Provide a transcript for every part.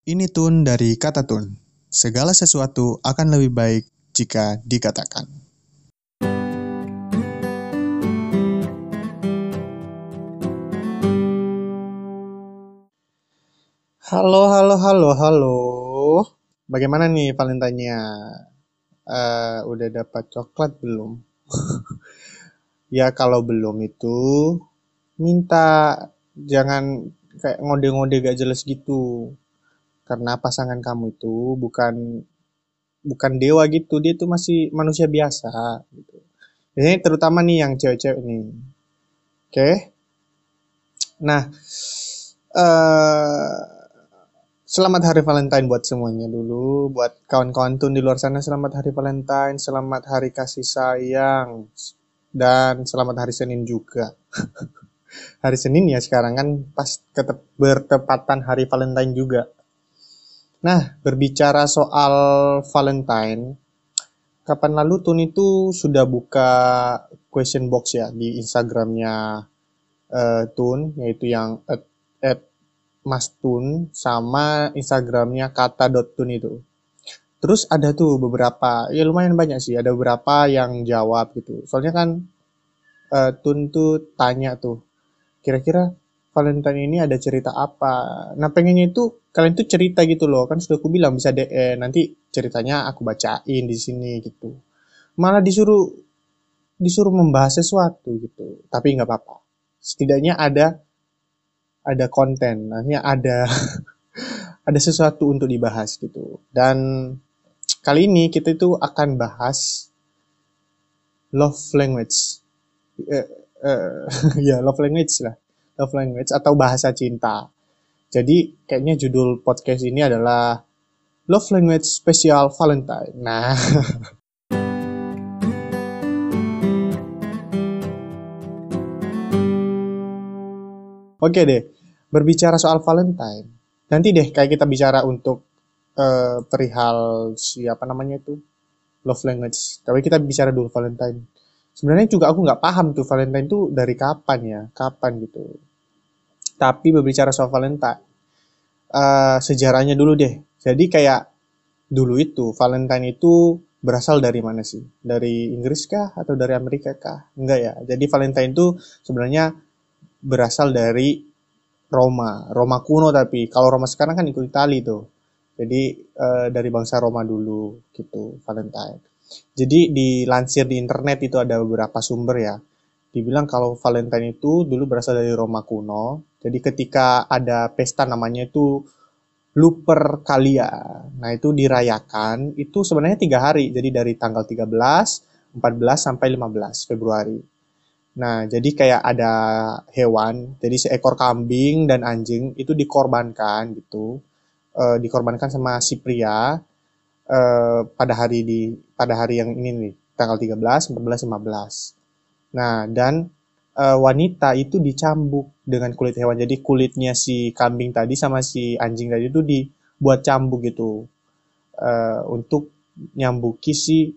Ini tun dari kata tun. Segala sesuatu akan lebih baik jika dikatakan. Halo, halo, halo, halo. Bagaimana nih Valentine-nya? Eh, udah dapat coklat belum? ya kalau belum itu minta jangan kayak ngode-ngode gak jelas gitu. Karena pasangan kamu itu bukan bukan dewa gitu, dia tuh masih manusia biasa gitu. Ini terutama nih yang cewek-cewek nih. Oke? Nah, eh selamat hari Valentine buat semuanya dulu, buat kawan-kawan tun di luar sana selamat hari Valentine, selamat hari kasih sayang dan selamat hari Senin juga. hari Senin ya sekarang kan pas ketep, bertepatan hari Valentine juga. Nah, berbicara soal Valentine, kapan lalu Tun itu sudah buka question box ya di Instagramnya uh, Tun, yaitu yang at, at Mas Tun sama Instagramnya kata.tun itu. Terus ada tuh beberapa, ya lumayan banyak sih, ada beberapa yang jawab gitu. Soalnya kan uh, Tun tuh tanya tuh, kira-kira Valentine ini ada cerita apa? Nah pengennya itu kalian tuh cerita gitu loh, kan sudah aku bilang bisa DM, nanti ceritanya aku bacain di sini gitu. Malah disuruh disuruh membahas sesuatu gitu, tapi nggak apa-apa. Setidaknya ada ada konten, nantinya ada ada sesuatu untuk dibahas gitu. Dan kali ini kita itu akan bahas love language. Uh, uh, ya love language lah, love language atau bahasa cinta. Jadi kayaknya judul podcast ini adalah love language spesial Valentine. Nah. Oke deh, berbicara soal Valentine. Nanti deh kayak kita bicara untuk uh, perihal siapa namanya itu love language. Tapi kita bicara dulu Valentine. Sebenarnya juga aku nggak paham tuh Valentine itu dari kapan ya, kapan gitu. Tapi berbicara soal Valentine, uh, sejarahnya dulu deh. Jadi kayak dulu itu Valentine itu berasal dari mana sih? Dari Inggris kah atau dari Amerika kah? Enggak ya. Jadi Valentine itu sebenarnya berasal dari Roma, Roma kuno tapi kalau Roma sekarang kan ikut Itali tuh. Jadi uh, dari bangsa Roma dulu gitu Valentine. Jadi dilansir di internet itu ada beberapa sumber ya. Dibilang kalau Valentine itu dulu berasal dari Roma kuno. Jadi ketika ada pesta namanya itu Lupercalia. Nah itu dirayakan itu sebenarnya tiga hari. Jadi dari tanggal 13, 14 sampai 15 Februari. Nah, jadi kayak ada hewan, jadi seekor kambing dan anjing itu dikorbankan gitu, e, dikorbankan sama si pria e, pada hari di pada hari yang ini nih, tanggal 13, 14, 15. Nah, dan e, wanita itu dicambuk dengan kulit hewan. Jadi kulitnya si kambing tadi sama si anjing tadi itu dibuat cambuk gitu e, untuk nyambuki si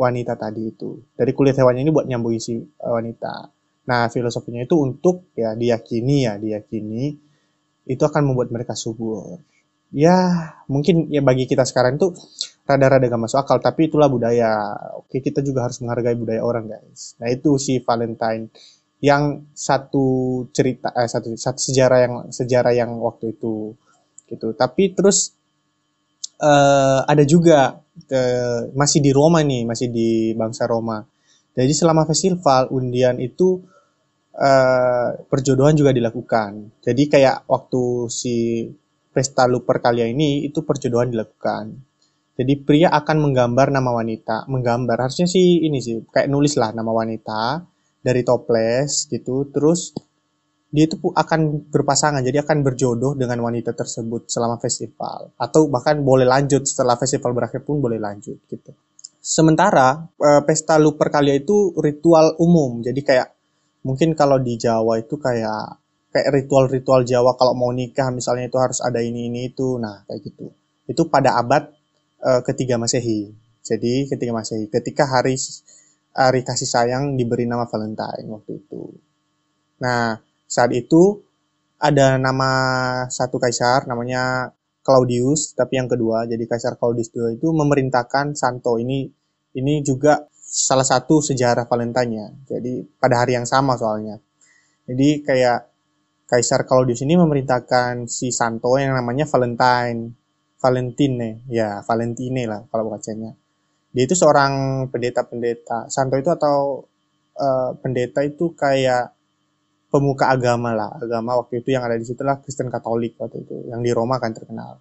wanita tadi itu. Dari kulit hewannya ini buat nyambung isi uh, wanita. Nah, filosofinya itu untuk ya diyakini ya, diyakini itu akan membuat mereka subur. Ya, mungkin ya bagi kita sekarang itu rada-rada gak masuk akal, tapi itulah budaya. Oke, kita juga harus menghargai budaya orang, guys. Nah, itu si Valentine yang satu cerita eh, satu, satu sejarah yang sejarah yang waktu itu gitu. Tapi terus uh, ada juga ke masih di Roma nih, masih di bangsa Roma. Jadi selama festival undian itu uh, perjodohan juga dilakukan. Jadi kayak waktu si pesta Lupercalia ini itu perjodohan dilakukan. Jadi pria akan menggambar nama wanita, menggambar harusnya sih ini sih kayak nulis lah nama wanita dari toples gitu, terus dia itu akan berpasangan, jadi akan berjodoh dengan wanita tersebut selama festival, atau bahkan boleh lanjut setelah festival berakhir pun boleh lanjut gitu. Sementara eh, pesta Lupercalia itu ritual umum, jadi kayak mungkin kalau di Jawa itu kayak kayak ritual-ritual Jawa kalau mau nikah misalnya itu harus ada ini ini itu, nah kayak gitu. Itu pada abad uh, ketiga Masehi. Jadi ketiga Masehi, ketika hari hari kasih sayang diberi nama Valentine waktu itu. Nah, saat itu ada nama satu kaisar namanya Claudius, tapi yang kedua. Jadi Kaisar Claudius II itu memerintahkan Santo ini ini juga salah satu sejarah Valentine-nya. Jadi pada hari yang sama soalnya. Jadi kayak Kaisar Claudius ini memerintahkan si Santo yang namanya Valentine. Valentine, ya Valentine lah kalau bacanya. Dia itu seorang pendeta-pendeta. Santo itu atau uh, pendeta itu kayak pemuka agama lah. Agama waktu itu yang ada di situ lah Kristen Katolik waktu itu yang di Roma kan terkenal.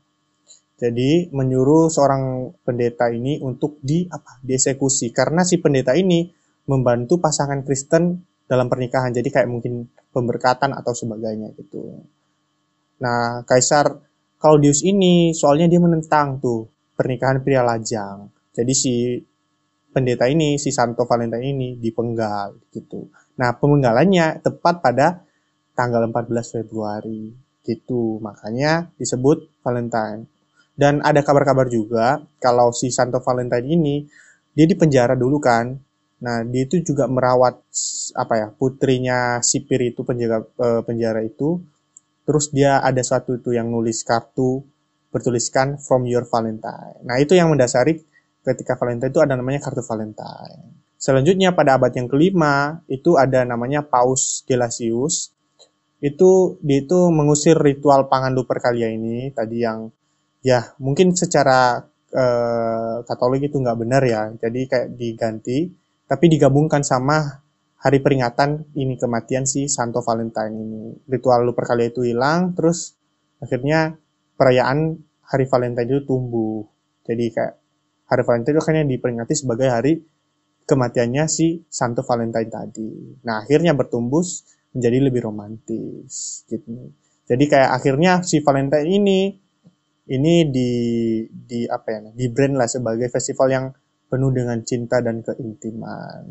Jadi menyuruh seorang pendeta ini untuk di apa dieksekusi. Karena si pendeta ini membantu pasangan Kristen dalam pernikahan. Jadi kayak mungkin pemberkatan atau sebagainya gitu. Nah Kaisar Claudius ini soalnya dia menentang tuh pernikahan pria lajang jadi si pendeta ini si Santo Valentine ini dipenggal gitu Nah, pemenggalannya tepat pada tanggal 14 Februari gitu. Makanya disebut Valentine. Dan ada kabar-kabar juga kalau si Santo Valentine ini dia dipenjara dulu kan. Nah, dia itu juga merawat apa ya, putrinya sipir itu penjaga eh, penjara itu. Terus dia ada suatu itu yang nulis kartu bertuliskan from your Valentine. Nah, itu yang mendasari ketika Valentine itu ada namanya kartu Valentine. Selanjutnya pada abad yang kelima itu ada namanya Paus Gelasius. Itu dia itu mengusir ritual pangan lupercalia ini tadi yang ya mungkin secara eh, Katolik itu nggak benar ya. Jadi kayak diganti tapi digabungkan sama hari peringatan ini kematian si Santo Valentine ini. Ritual lupercalia itu hilang terus akhirnya perayaan hari Valentine itu tumbuh. Jadi kayak hari Valentine itu akhirnya diperingati sebagai hari kematiannya si Santo Valentine tadi. Nah, akhirnya bertumbuh menjadi lebih romantis gitu. Jadi kayak akhirnya si Valentine ini ini di di apa ya? Di brand lah sebagai festival yang penuh dengan cinta dan keintiman.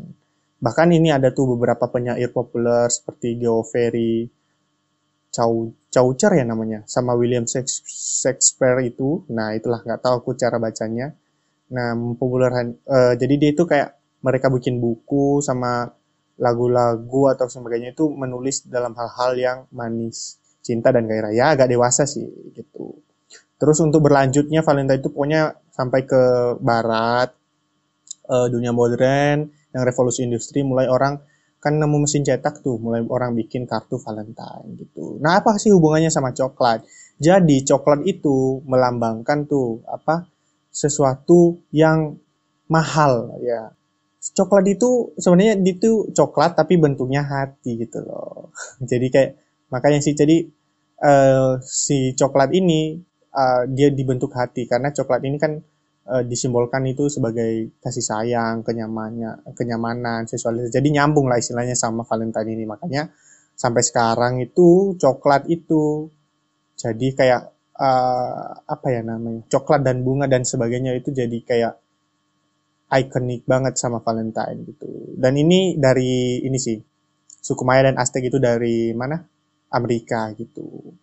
Bahkan ini ada tuh beberapa penyair populer seperti Geo Ferry, Chow Chaucer ya namanya, sama William Shakespeare itu. Nah, itulah nggak tahu aku cara bacanya. Nah, mempopulerkan uh, jadi dia itu kayak mereka bikin buku sama lagu-lagu atau sebagainya itu menulis dalam hal-hal yang manis, cinta dan gairah. Ya agak dewasa sih gitu. Terus untuk berlanjutnya Valentine itu pokoknya sampai ke barat, uh, dunia modern, yang revolusi industri mulai orang kan nemu mesin cetak tuh, mulai orang bikin kartu Valentine gitu. Nah, apa sih hubungannya sama coklat? Jadi coklat itu melambangkan tuh apa? Sesuatu yang mahal ya coklat itu sebenarnya itu coklat tapi bentuknya hati gitu loh. jadi kayak makanya sih jadi uh, si coklat ini uh, dia dibentuk hati karena coklat ini kan uh, disimbolkan itu sebagai kasih sayang, kenyamannya, kenyamanan, seksualitas. Jadi nyambung lah istilahnya sama Valentine ini. Makanya sampai sekarang itu coklat itu jadi kayak uh, apa ya namanya? Coklat dan bunga dan sebagainya itu jadi kayak ikonik banget sama Valentine gitu. Dan ini dari ini sih suku Maya dan Aztec itu dari mana? Amerika gitu.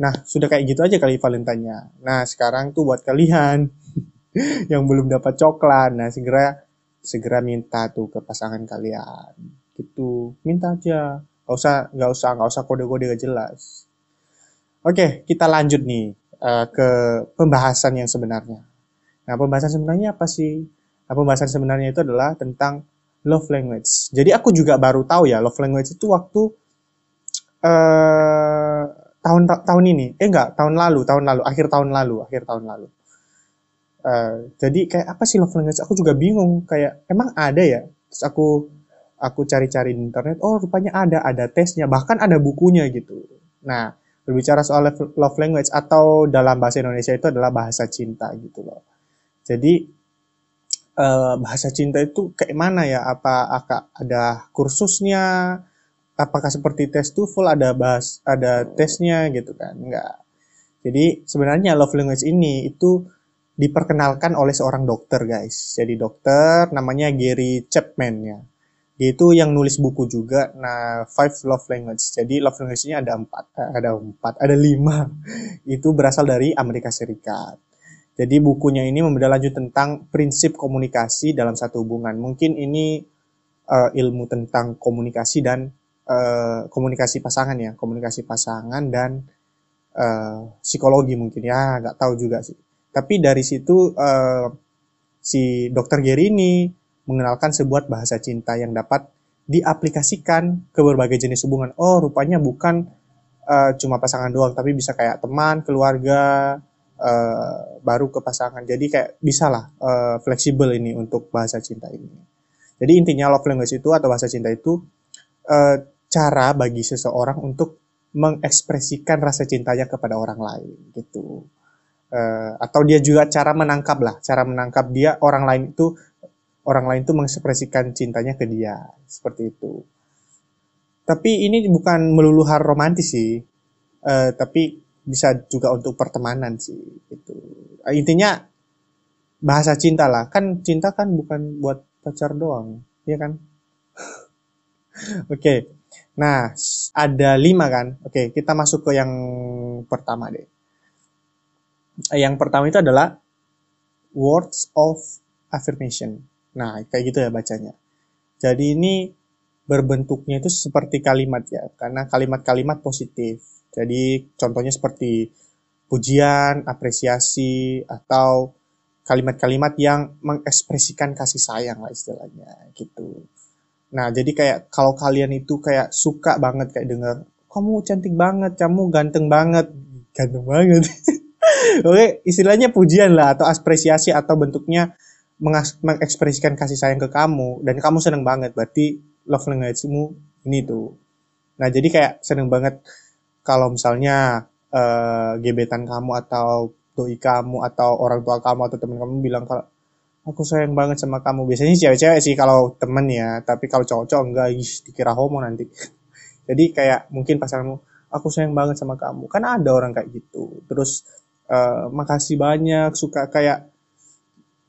Nah, sudah kayak gitu aja kali Valentine-nya. Nah, sekarang tuh buat kalian yang belum dapat coklat, nah segera segera minta tuh ke pasangan kalian. Gitu. Minta aja. Gak usah, gak usah, gak usah kode-kode gak jelas. Oke, kita lanjut nih uh, ke pembahasan yang sebenarnya. Nah, pembahasan sebenarnya apa sih? Nah, pembahasan sebenarnya itu adalah tentang love language. Jadi aku juga baru tahu ya love language itu waktu uh, tahun ta tahun ini. Eh enggak, tahun lalu, tahun lalu, akhir tahun lalu, akhir tahun lalu. Uh, jadi kayak apa sih love language? Aku juga bingung. Kayak emang ada ya? Terus aku aku cari-cari di internet. Oh rupanya ada, ada tesnya, bahkan ada bukunya gitu. Nah berbicara soal love language atau dalam bahasa Indonesia itu adalah bahasa cinta gitu loh. Jadi uh, bahasa cinta itu kayak mana ya? Apa ada kursusnya? Apakah seperti tes TOEFL ada bahas ada tesnya gitu kan? Enggak. Jadi sebenarnya love language ini itu diperkenalkan oleh seorang dokter guys. Jadi dokter namanya Gary Chapman ya. Itu yang nulis buku juga. Nah, Five Love Language. Jadi love language-nya ada empat, eh, ada empat, ada lima. Itu berasal dari Amerika Serikat. Jadi bukunya ini membeda lanjut tentang prinsip komunikasi dalam satu hubungan. Mungkin ini uh, ilmu tentang komunikasi dan uh, komunikasi pasangan ya, komunikasi pasangan dan uh, psikologi mungkin ya nggak tahu juga sih tapi dari situ uh, si dokter Gary ini mengenalkan sebuah bahasa cinta yang dapat diaplikasikan ke berbagai jenis hubungan. Oh rupanya bukan uh, cuma pasangan doang tapi bisa kayak teman keluarga uh, baru ke pasangan. Jadi kayak bisa lah uh, fleksibel ini untuk bahasa cinta ini. Jadi intinya love language itu atau bahasa cinta itu uh, cara bagi seseorang untuk mengekspresikan rasa cintanya kepada orang lain gitu. Uh, atau dia juga cara menangkap lah cara menangkap dia orang lain itu orang lain itu mengekspresikan cintanya ke dia seperti itu tapi ini bukan melulu hal romantis sih uh, tapi bisa juga untuk pertemanan sih itu uh, intinya bahasa cinta lah kan cinta kan bukan buat pacar doang ya kan oke okay. Nah, ada lima kan? Oke, kita masuk ke yang pertama deh. Yang pertama itu adalah words of affirmation. Nah, kayak gitu ya bacanya. Jadi ini berbentuknya itu seperti kalimat ya, karena kalimat-kalimat positif. Jadi contohnya seperti pujian, apresiasi, atau kalimat-kalimat yang mengekspresikan kasih sayang lah istilahnya gitu. Nah, jadi kayak kalau kalian itu kayak suka banget kayak denger, kamu cantik banget, kamu ganteng banget, ganteng banget. Oke, istilahnya pujian lah atau apresiasi atau bentuknya mengekspresikan kasih sayang ke kamu dan kamu seneng banget, berarti love language-mu ini tuh. Nah, jadi kayak seneng banget kalau misalnya uh, gebetan kamu atau doi kamu atau orang tua kamu atau teman kamu bilang kalau aku sayang banget sama kamu. Biasanya cewek-cewek sih kalau temen ya tapi kalau cowok-cowok enggak ih, dikira homo nanti. Jadi kayak mungkin pasanganmu aku sayang banget sama kamu. Kan ada orang kayak gitu. Terus uh, makasih banyak suka kayak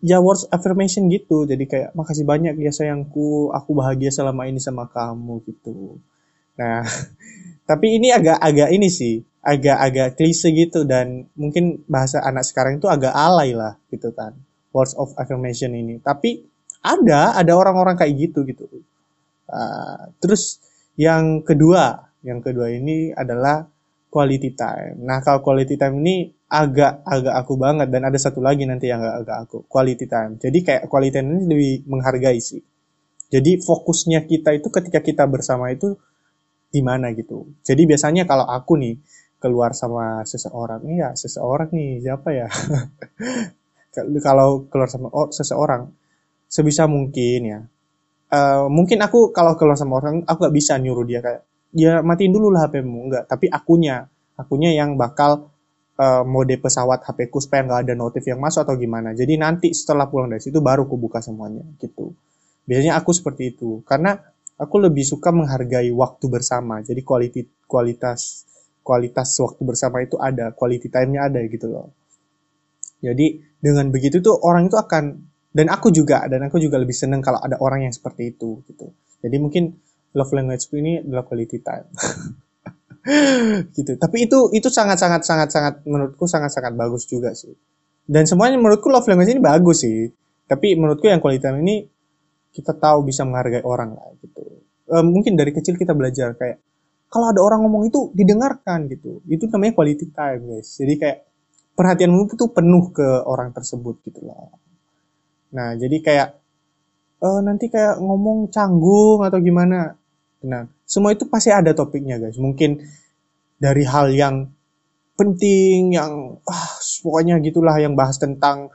ya words affirmation gitu jadi kayak makasih banyak ya sayangku aku bahagia selama ini sama kamu gitu nah tapi ini agak-agak ini sih agak-agak klise gitu dan mungkin bahasa anak sekarang itu agak alay lah gitu kan words of affirmation ini. Tapi ada, ada orang-orang kayak gitu gitu. Uh, terus yang kedua, yang kedua ini adalah quality time. Nah kalau quality time ini agak agak aku banget dan ada satu lagi nanti yang agak agak aku quality time. Jadi kayak quality time ini lebih menghargai sih. Jadi fokusnya kita itu ketika kita bersama itu di mana gitu. Jadi biasanya kalau aku nih keluar sama seseorang, ya seseorang nih siapa ya? kalau keluar sama oh, seseorang sebisa mungkin ya uh, mungkin aku kalau keluar sama orang aku gak bisa nyuruh dia kayak ya matiin dulu lah HPmu enggak tapi akunya. Akunya yang bakal uh, mode pesawat HP ku supaya nggak ada notif yang masuk atau gimana. Jadi nanti setelah pulang dari situ baru aku buka semuanya gitu. Biasanya aku seperti itu. Karena aku lebih suka menghargai waktu bersama. Jadi quality kualitas kualitas waktu bersama itu ada quality time-nya ada gitu loh. Jadi dengan begitu tuh orang itu akan dan aku juga dan aku juga lebih seneng kalau ada orang yang seperti itu gitu. Jadi mungkin love language ini adalah quality time. Gitu. Tapi itu itu sangat sangat sangat sangat menurutku sangat sangat bagus juga sih. Dan semuanya menurutku love language ini bagus sih. Tapi menurutku yang quality time ini kita tahu bisa menghargai orang lah gitu. E, mungkin dari kecil kita belajar kayak kalau ada orang ngomong itu didengarkan gitu. Itu namanya quality time guys. Jadi kayak perhatianmu tuh penuh ke orang tersebut gitu loh. Nah, jadi kayak uh, nanti kayak ngomong canggung atau gimana. Nah, semua itu pasti ada topiknya, guys. Mungkin dari hal yang penting, yang ah, pokoknya gitulah yang bahas tentang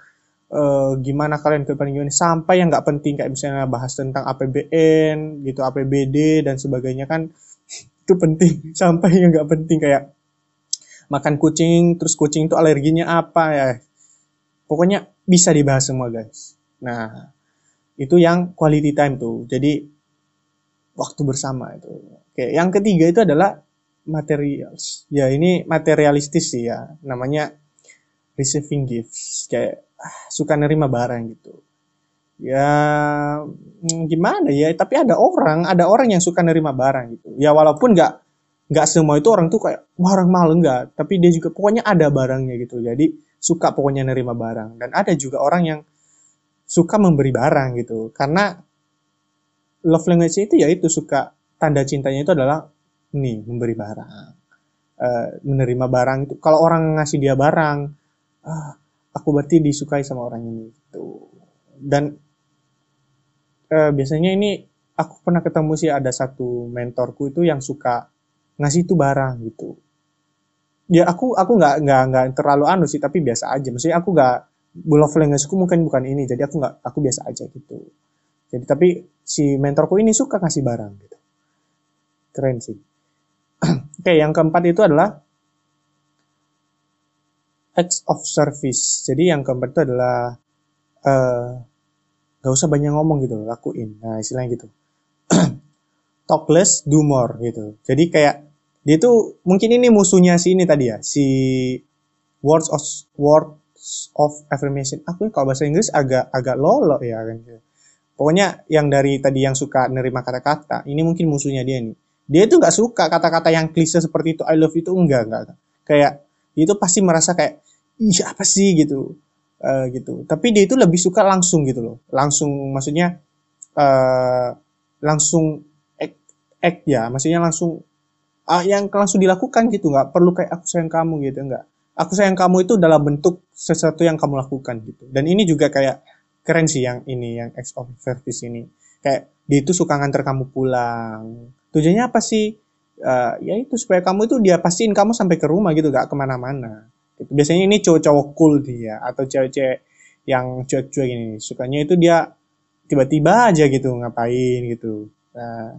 uh, gimana kalian ke gimana sampai yang nggak penting kayak misalnya bahas tentang APBN gitu, APBD dan sebagainya kan itu penting sampai yang nggak penting kayak makan kucing, terus kucing itu alerginya apa ya. Pokoknya bisa dibahas semua guys. Nah, itu yang quality time tuh. Jadi waktu bersama itu. Oke, yang ketiga itu adalah materials. Ya, ini materialistis sih ya. Namanya receiving gifts. Kayak ah, suka nerima barang gitu. Ya hmm, gimana ya, tapi ada orang, ada orang yang suka nerima barang gitu. Ya walaupun nggak nggak semua itu orang tuh kayak barang mahal enggak tapi dia juga pokoknya ada barangnya gitu jadi suka pokoknya nerima barang dan ada juga orang yang suka memberi barang gitu karena love language itu ya itu suka tanda cintanya itu adalah nih memberi barang. Uh, menerima barang itu. Kalau orang ngasih dia barang ah, aku berarti disukai sama orang ini gitu. Dan uh, biasanya ini aku pernah ketemu sih ada satu mentorku itu yang suka ngasih itu barang gitu. Ya aku aku nggak nggak nggak terlalu anu sih tapi biasa aja. Maksudnya aku nggak love languageku mungkin bukan ini jadi aku nggak aku biasa aja gitu jadi tapi si mentorku ini suka kasih barang gitu. Keren sih. Oke yang keempat itu adalah acts of service. Jadi yang keempat itu adalah uh, gak usah banyak ngomong gitu. Lakuin. Nah istilahnya gitu. Talk less do more gitu. Jadi kayak dia tuh mungkin ini musuhnya si ini tadi ya si words of words of affirmation. Aku kalau bahasa Inggris agak agak lolo ya kan pokoknya yang dari tadi yang suka nerima kata-kata ini mungkin musuhnya dia nih. Dia itu nggak suka kata-kata yang klise seperti itu I love itu enggak enggak kayak itu pasti merasa kayak ih apa sih? gitu. Uh, gitu. Tapi dia itu lebih suka langsung gitu loh. Langsung maksudnya uh, langsung act, act ya. Maksudnya langsung uh, yang langsung dilakukan gitu. Nggak perlu kayak aku sayang kamu gitu. Nggak. Aku sayang kamu itu dalam bentuk sesuatu yang kamu lakukan gitu. Dan ini juga kayak keren sih yang ini yang ex of service ini kayak dia itu suka nganter kamu pulang tujuannya apa sih uh, ya itu supaya kamu itu dia pastiin kamu sampai ke rumah gitu gak ke mana-mana gitu. biasanya ini cowok-cowok cool dia atau cewek-cewek yang cuek-cuek ini sukanya itu dia tiba-tiba aja gitu ngapain gitu nah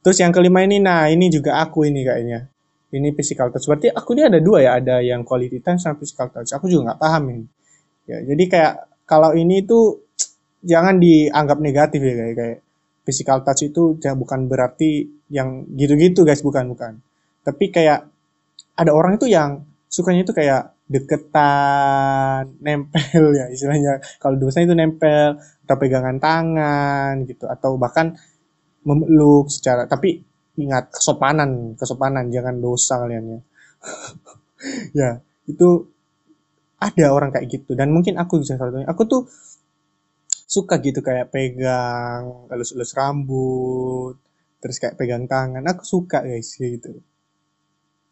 Terus yang kelima ini, nah ini juga aku ini kayaknya. Ini physical touch. Berarti aku ini ada dua ya, ada yang quality time sama physical touch. Aku juga nggak paham ini. Ya, jadi kayak kalau ini tuh jangan dianggap negatif ya kayak, kayak physical touch itu bukan berarti yang gitu-gitu guys, bukan bukan. Tapi kayak ada orang itu yang sukanya itu kayak deketan, nempel ya istilahnya. Kalau dosanya itu nempel atau pegangan tangan gitu atau bahkan memeluk secara tapi ingat kesopanan kesopanan jangan dosa kalian ya ya itu ada orang kayak gitu. Dan mungkin aku bisa satunya. Aku tuh suka gitu kayak pegang elus-elus rambut terus kayak pegang tangan. Aku suka guys gitu.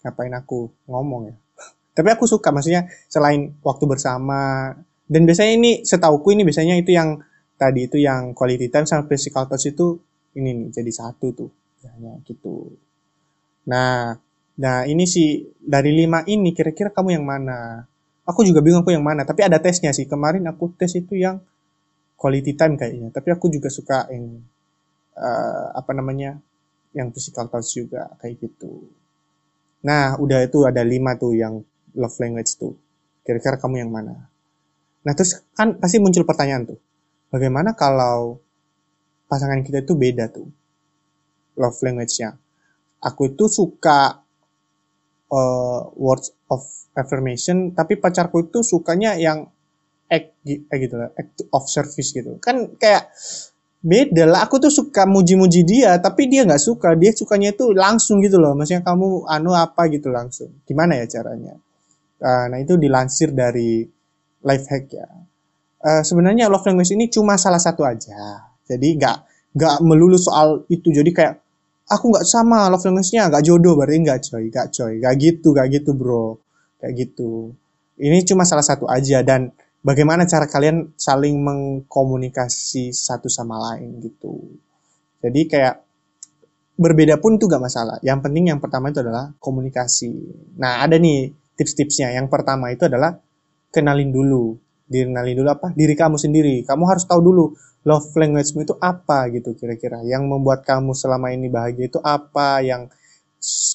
Ngapain aku ngomong ya? Tapi aku suka maksudnya selain waktu bersama. Dan biasanya ini setauku ini biasanya itu yang tadi itu yang quality time sama physical touch itu ini nih jadi satu tuh. Ya, gitu. Nah nah ini sih dari lima ini kira-kira kamu yang mana aku juga bingung aku yang mana tapi ada tesnya sih. Kemarin aku tes itu yang quality time kayaknya. Tapi aku juga suka yang uh, apa namanya yang physical touch juga kayak gitu. Nah udah itu ada lima tuh yang love language tuh. Kira-kira kamu yang mana? Nah terus kan pasti muncul pertanyaan tuh. Bagaimana kalau pasangan kita itu beda tuh love language-nya. Aku itu suka uh, words of affirmation, tapi pacarku itu sukanya yang act eh, gitu lah, act of service gitu. Kan kayak beda lah. Aku tuh suka muji-muji dia, tapi dia nggak suka. Dia sukanya itu langsung gitu loh. Maksudnya kamu anu apa gitu langsung. Gimana ya caranya? Uh, nah itu dilansir dari life hack ya. Uh, sebenarnya love language ini cuma salah satu aja jadi nggak nggak melulu soal itu. Jadi kayak aku nggak sama love language-nya nggak jodoh berarti nggak coy, nggak coy, nggak gitu, nggak gitu bro, kayak gitu. Ini cuma salah satu aja dan bagaimana cara kalian saling mengkomunikasi satu sama lain gitu. Jadi kayak berbeda pun itu gak masalah. Yang penting yang pertama itu adalah komunikasi. Nah ada nih tips-tipsnya. Yang pertama itu adalah kenalin dulu. Kenalin dulu apa? Diri kamu sendiri. Kamu harus tahu dulu love language-mu itu apa gitu kira-kira. Yang membuat kamu selama ini bahagia itu apa? Yang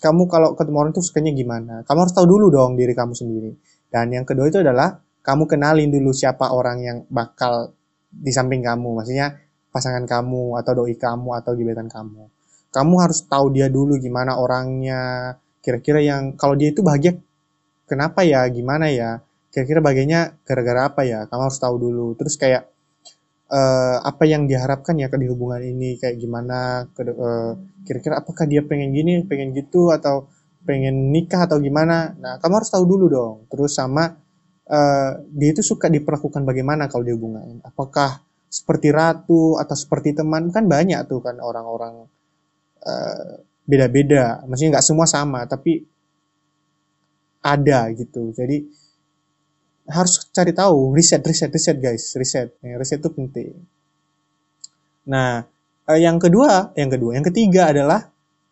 kamu kalau ketemu orang itu sukanya gimana? Kamu harus tahu dulu dong diri kamu sendiri. Dan yang kedua itu adalah kamu kenalin dulu siapa orang yang bakal di samping kamu. Maksudnya pasangan kamu atau doi kamu atau gebetan kamu. Kamu harus tahu dia dulu gimana orangnya. Kira-kira yang kalau dia itu bahagia kenapa ya? Gimana ya kira-kira bahagianya gara-gara apa ya? Kamu harus tahu dulu. Terus kayak uh, apa yang diharapkan ya ke di hubungan ini? Kayak gimana? Kira uh, kira-kira apakah dia pengen gini pengen gitu atau pengen nikah atau gimana? Nah kamu harus tahu dulu dong. Terus sama uh, dia itu suka diperlakukan bagaimana kalau di hubungan? Apakah seperti ratu atau seperti teman? Kan banyak tuh kan orang-orang uh, beda-beda. Maksudnya nggak semua sama tapi ada gitu. Jadi harus cari tahu riset riset riset guys riset. Riset itu penting. Nah eh, yang kedua yang kedua yang ketiga adalah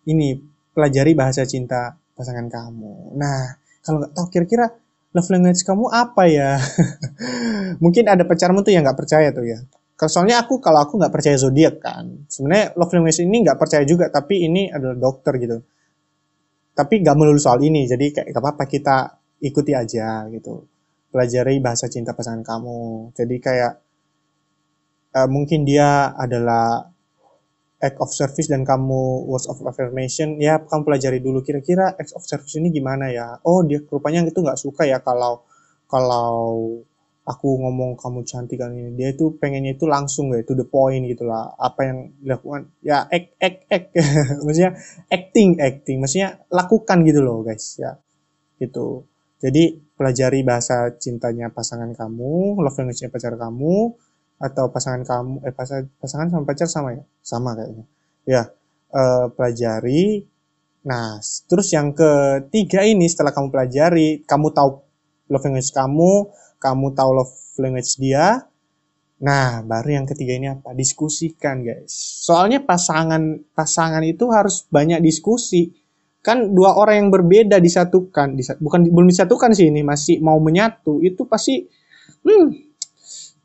ini pelajari bahasa cinta pasangan kamu. Nah kalau nggak tahu kira-kira love language kamu apa ya? Mungkin ada pacarmu tuh yang nggak percaya tuh ya. Soalnya aku kalau aku nggak percaya zodiak kan. Sebenarnya love language ini nggak percaya juga tapi ini adalah dokter gitu. Tapi nggak melulu soal ini jadi kayak apa apa kita ikuti aja gitu pelajari bahasa cinta pasangan kamu. Jadi kayak uh, mungkin dia adalah act of service dan kamu words of affirmation. Ya kamu pelajari dulu kira-kira act of service ini gimana ya? Oh dia rupanya itu nggak suka ya kalau kalau aku ngomong kamu cantik kan ini. Dia itu pengennya itu langsung ya to the point gitulah apa yang dilakukan? Ya act act act. Maksudnya acting acting. Maksudnya lakukan gitu loh guys ya. Gitu jadi pelajari bahasa cintanya pasangan kamu love language-nya pacar kamu atau pasangan kamu eh pasangan sama pacar sama ya sama kayaknya ya eh, pelajari nah terus yang ketiga ini setelah kamu pelajari kamu tahu love language kamu kamu tahu love language dia. Nah, baru yang ketiga ini apa? Diskusikan, guys. Soalnya pasangan pasangan itu harus banyak diskusi. Kan dua orang yang berbeda disatukan, disat, bukan belum disatukan sih ini, masih mau menyatu. Itu pasti hmm,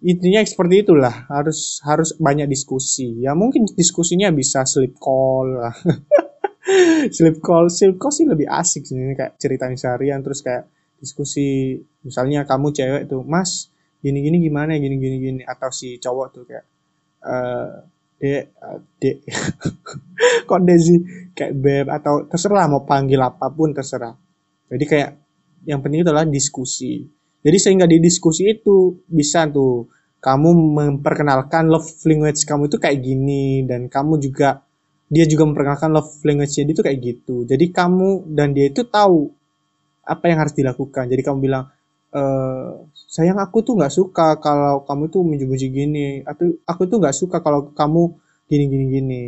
intinya seperti itulah harus harus banyak diskusi ya mungkin diskusinya bisa sleep call lah sleep call sleep call sih lebih asik sih ini kayak cerita seharian terus kayak diskusi misalnya kamu cewek tuh mas gini gini gimana ya gini gini gini atau si cowok tuh kayak uh, dek dek. Desi kayak beb atau terserah mau panggil apa pun terserah. Jadi kayak yang penting itu adalah diskusi. Jadi sehingga di diskusi itu bisa tuh kamu memperkenalkan love language kamu itu kayak gini dan kamu juga dia juga memperkenalkan love language dia itu kayak gitu. Jadi kamu dan dia itu tahu apa yang harus dilakukan. Jadi kamu bilang e, sayang aku tuh nggak suka kalau kamu tuh menjubuji gini. Atau aku tuh nggak suka kalau kamu gini gini gini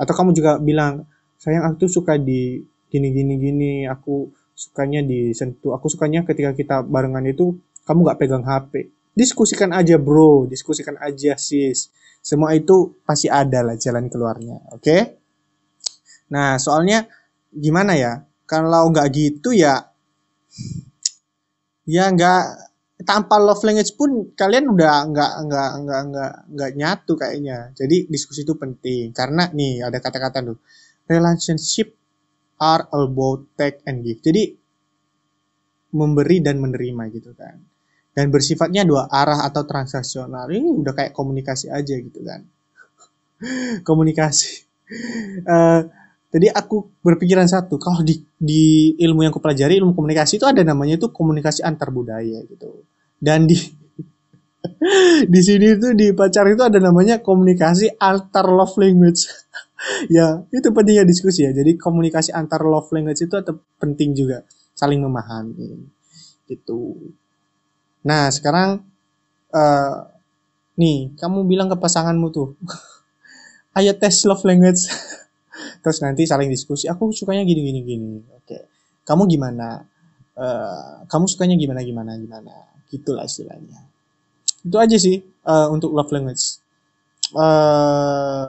atau kamu juga bilang sayang aku tuh suka di gini gini gini aku sukanya disentuh aku sukanya ketika kita barengan itu kamu nggak pegang HP diskusikan aja bro. Diskusikan aja sis. Semua itu pasti ada lah jalan keluarnya oke? Okay? nah soalnya gimana ya? Kalau nggak gitu ya ya nggak tanpa love language pun kalian udah nggak nggak nggak nggak nggak nyatu kayaknya. Jadi diskusi itu penting. Karena nih ada kata-kata tuh relationship are about take and give. Jadi memberi dan menerima gitu kan. Dan bersifatnya dua arah atau transaksional. Ini udah kayak komunikasi aja gitu kan. Komunikasi. Uh, jadi aku berpikiran satu, kalau di, di ilmu yang aku pelajari, ilmu komunikasi itu ada namanya itu komunikasi antar budaya gitu. Dan di di sini itu di pacar itu ada namanya komunikasi antar love language. ya, itu pentingnya diskusi ya. Jadi komunikasi antar love language itu atau penting juga saling memahami. Gitu. Nah, sekarang uh, nih, kamu bilang ke pasanganmu tuh, ayo tes love language terus nanti saling diskusi aku sukanya gini gini gini oke kamu gimana uh, kamu sukanya gimana gimana gimana gitulah istilahnya itu aja sih uh, untuk love language uh,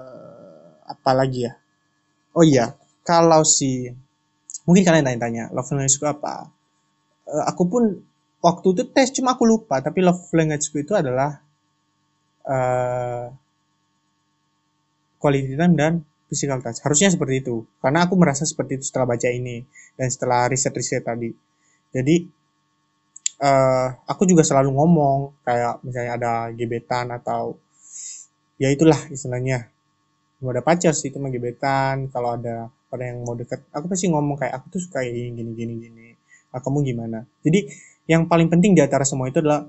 apa lagi ya oh iya kalau si mungkin kalian tanya-tanya love language itu apa uh, aku pun waktu itu tes cuma aku lupa tapi love language itu adalah uh, quality time dan physical touch. Harusnya seperti itu. Karena aku merasa seperti itu setelah baca ini dan setelah riset-riset tadi. Jadi uh, aku juga selalu ngomong kayak misalnya ada gebetan atau ya itulah istilahnya. Mau ada pacar sih itu mah gebetan. Kalau ada orang yang mau deket, aku pasti ngomong kayak aku tuh suka gini gini gini gini. Nah, kamu gimana? Jadi yang paling penting di antara semua itu adalah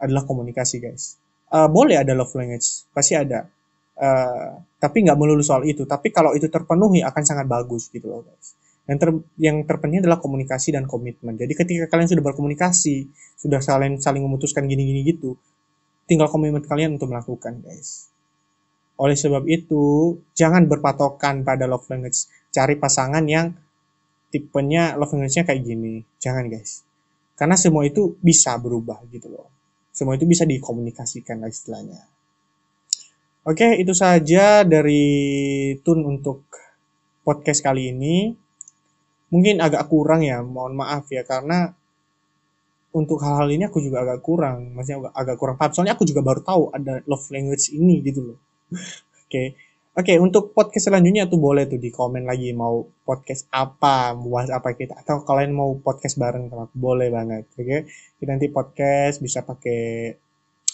adalah komunikasi guys. Uh, boleh ada love language, pasti ada Uh, tapi nggak melulu soal itu. Tapi kalau itu terpenuhi akan sangat bagus gitu loh guys. Yang, ter, yang terpenting adalah komunikasi dan komitmen. Jadi ketika kalian sudah berkomunikasi, sudah saling saling memutuskan gini-gini gitu, tinggal komitmen kalian untuk melakukan guys. Oleh sebab itu, jangan berpatokan pada love language. Cari pasangan yang tipenya love language-nya kayak gini. Jangan guys. Karena semua itu bisa berubah gitu loh. Semua itu bisa dikomunikasikan lah istilahnya. Oke, itu saja dari Tun untuk podcast kali ini. Mungkin agak kurang ya, mohon maaf ya, karena untuk hal-hal ini aku juga agak kurang, maksudnya agak kurang paham. Soalnya aku juga baru tahu ada love language ini gitu loh. Oke, Oke, untuk podcast selanjutnya tuh boleh tuh di komen lagi mau podcast apa, bahas apa kita atau kalian mau podcast bareng sama aku boleh banget. Oke. Kita nanti podcast bisa pakai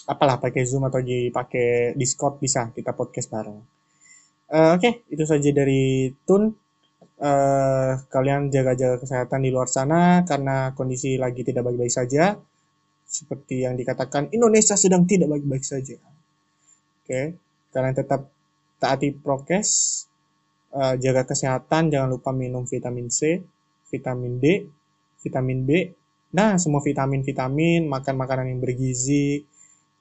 apalah pakai Zoom atau pakai Discord bisa kita podcast bareng. Uh, Oke, okay, itu saja dari Tun. Uh, kalian jaga-jaga kesehatan di luar sana karena kondisi lagi tidak baik-baik saja. Seperti yang dikatakan Indonesia sedang tidak baik-baik saja. Oke, okay. kalian tetap taati prokes, uh, jaga kesehatan, jangan lupa minum vitamin C, vitamin D, vitamin B, nah semua vitamin-vitamin, makan makanan yang bergizi,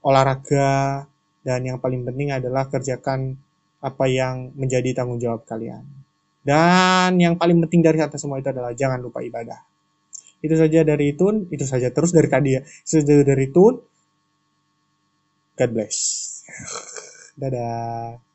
olahraga, dan yang paling penting adalah kerjakan apa yang menjadi tanggung jawab kalian. Dan yang paling penting dari atas semua itu adalah jangan lupa ibadah. Itu saja dari Tun, itu saja terus dari tadi ya. Itu dari Tun. God bless. Dadah.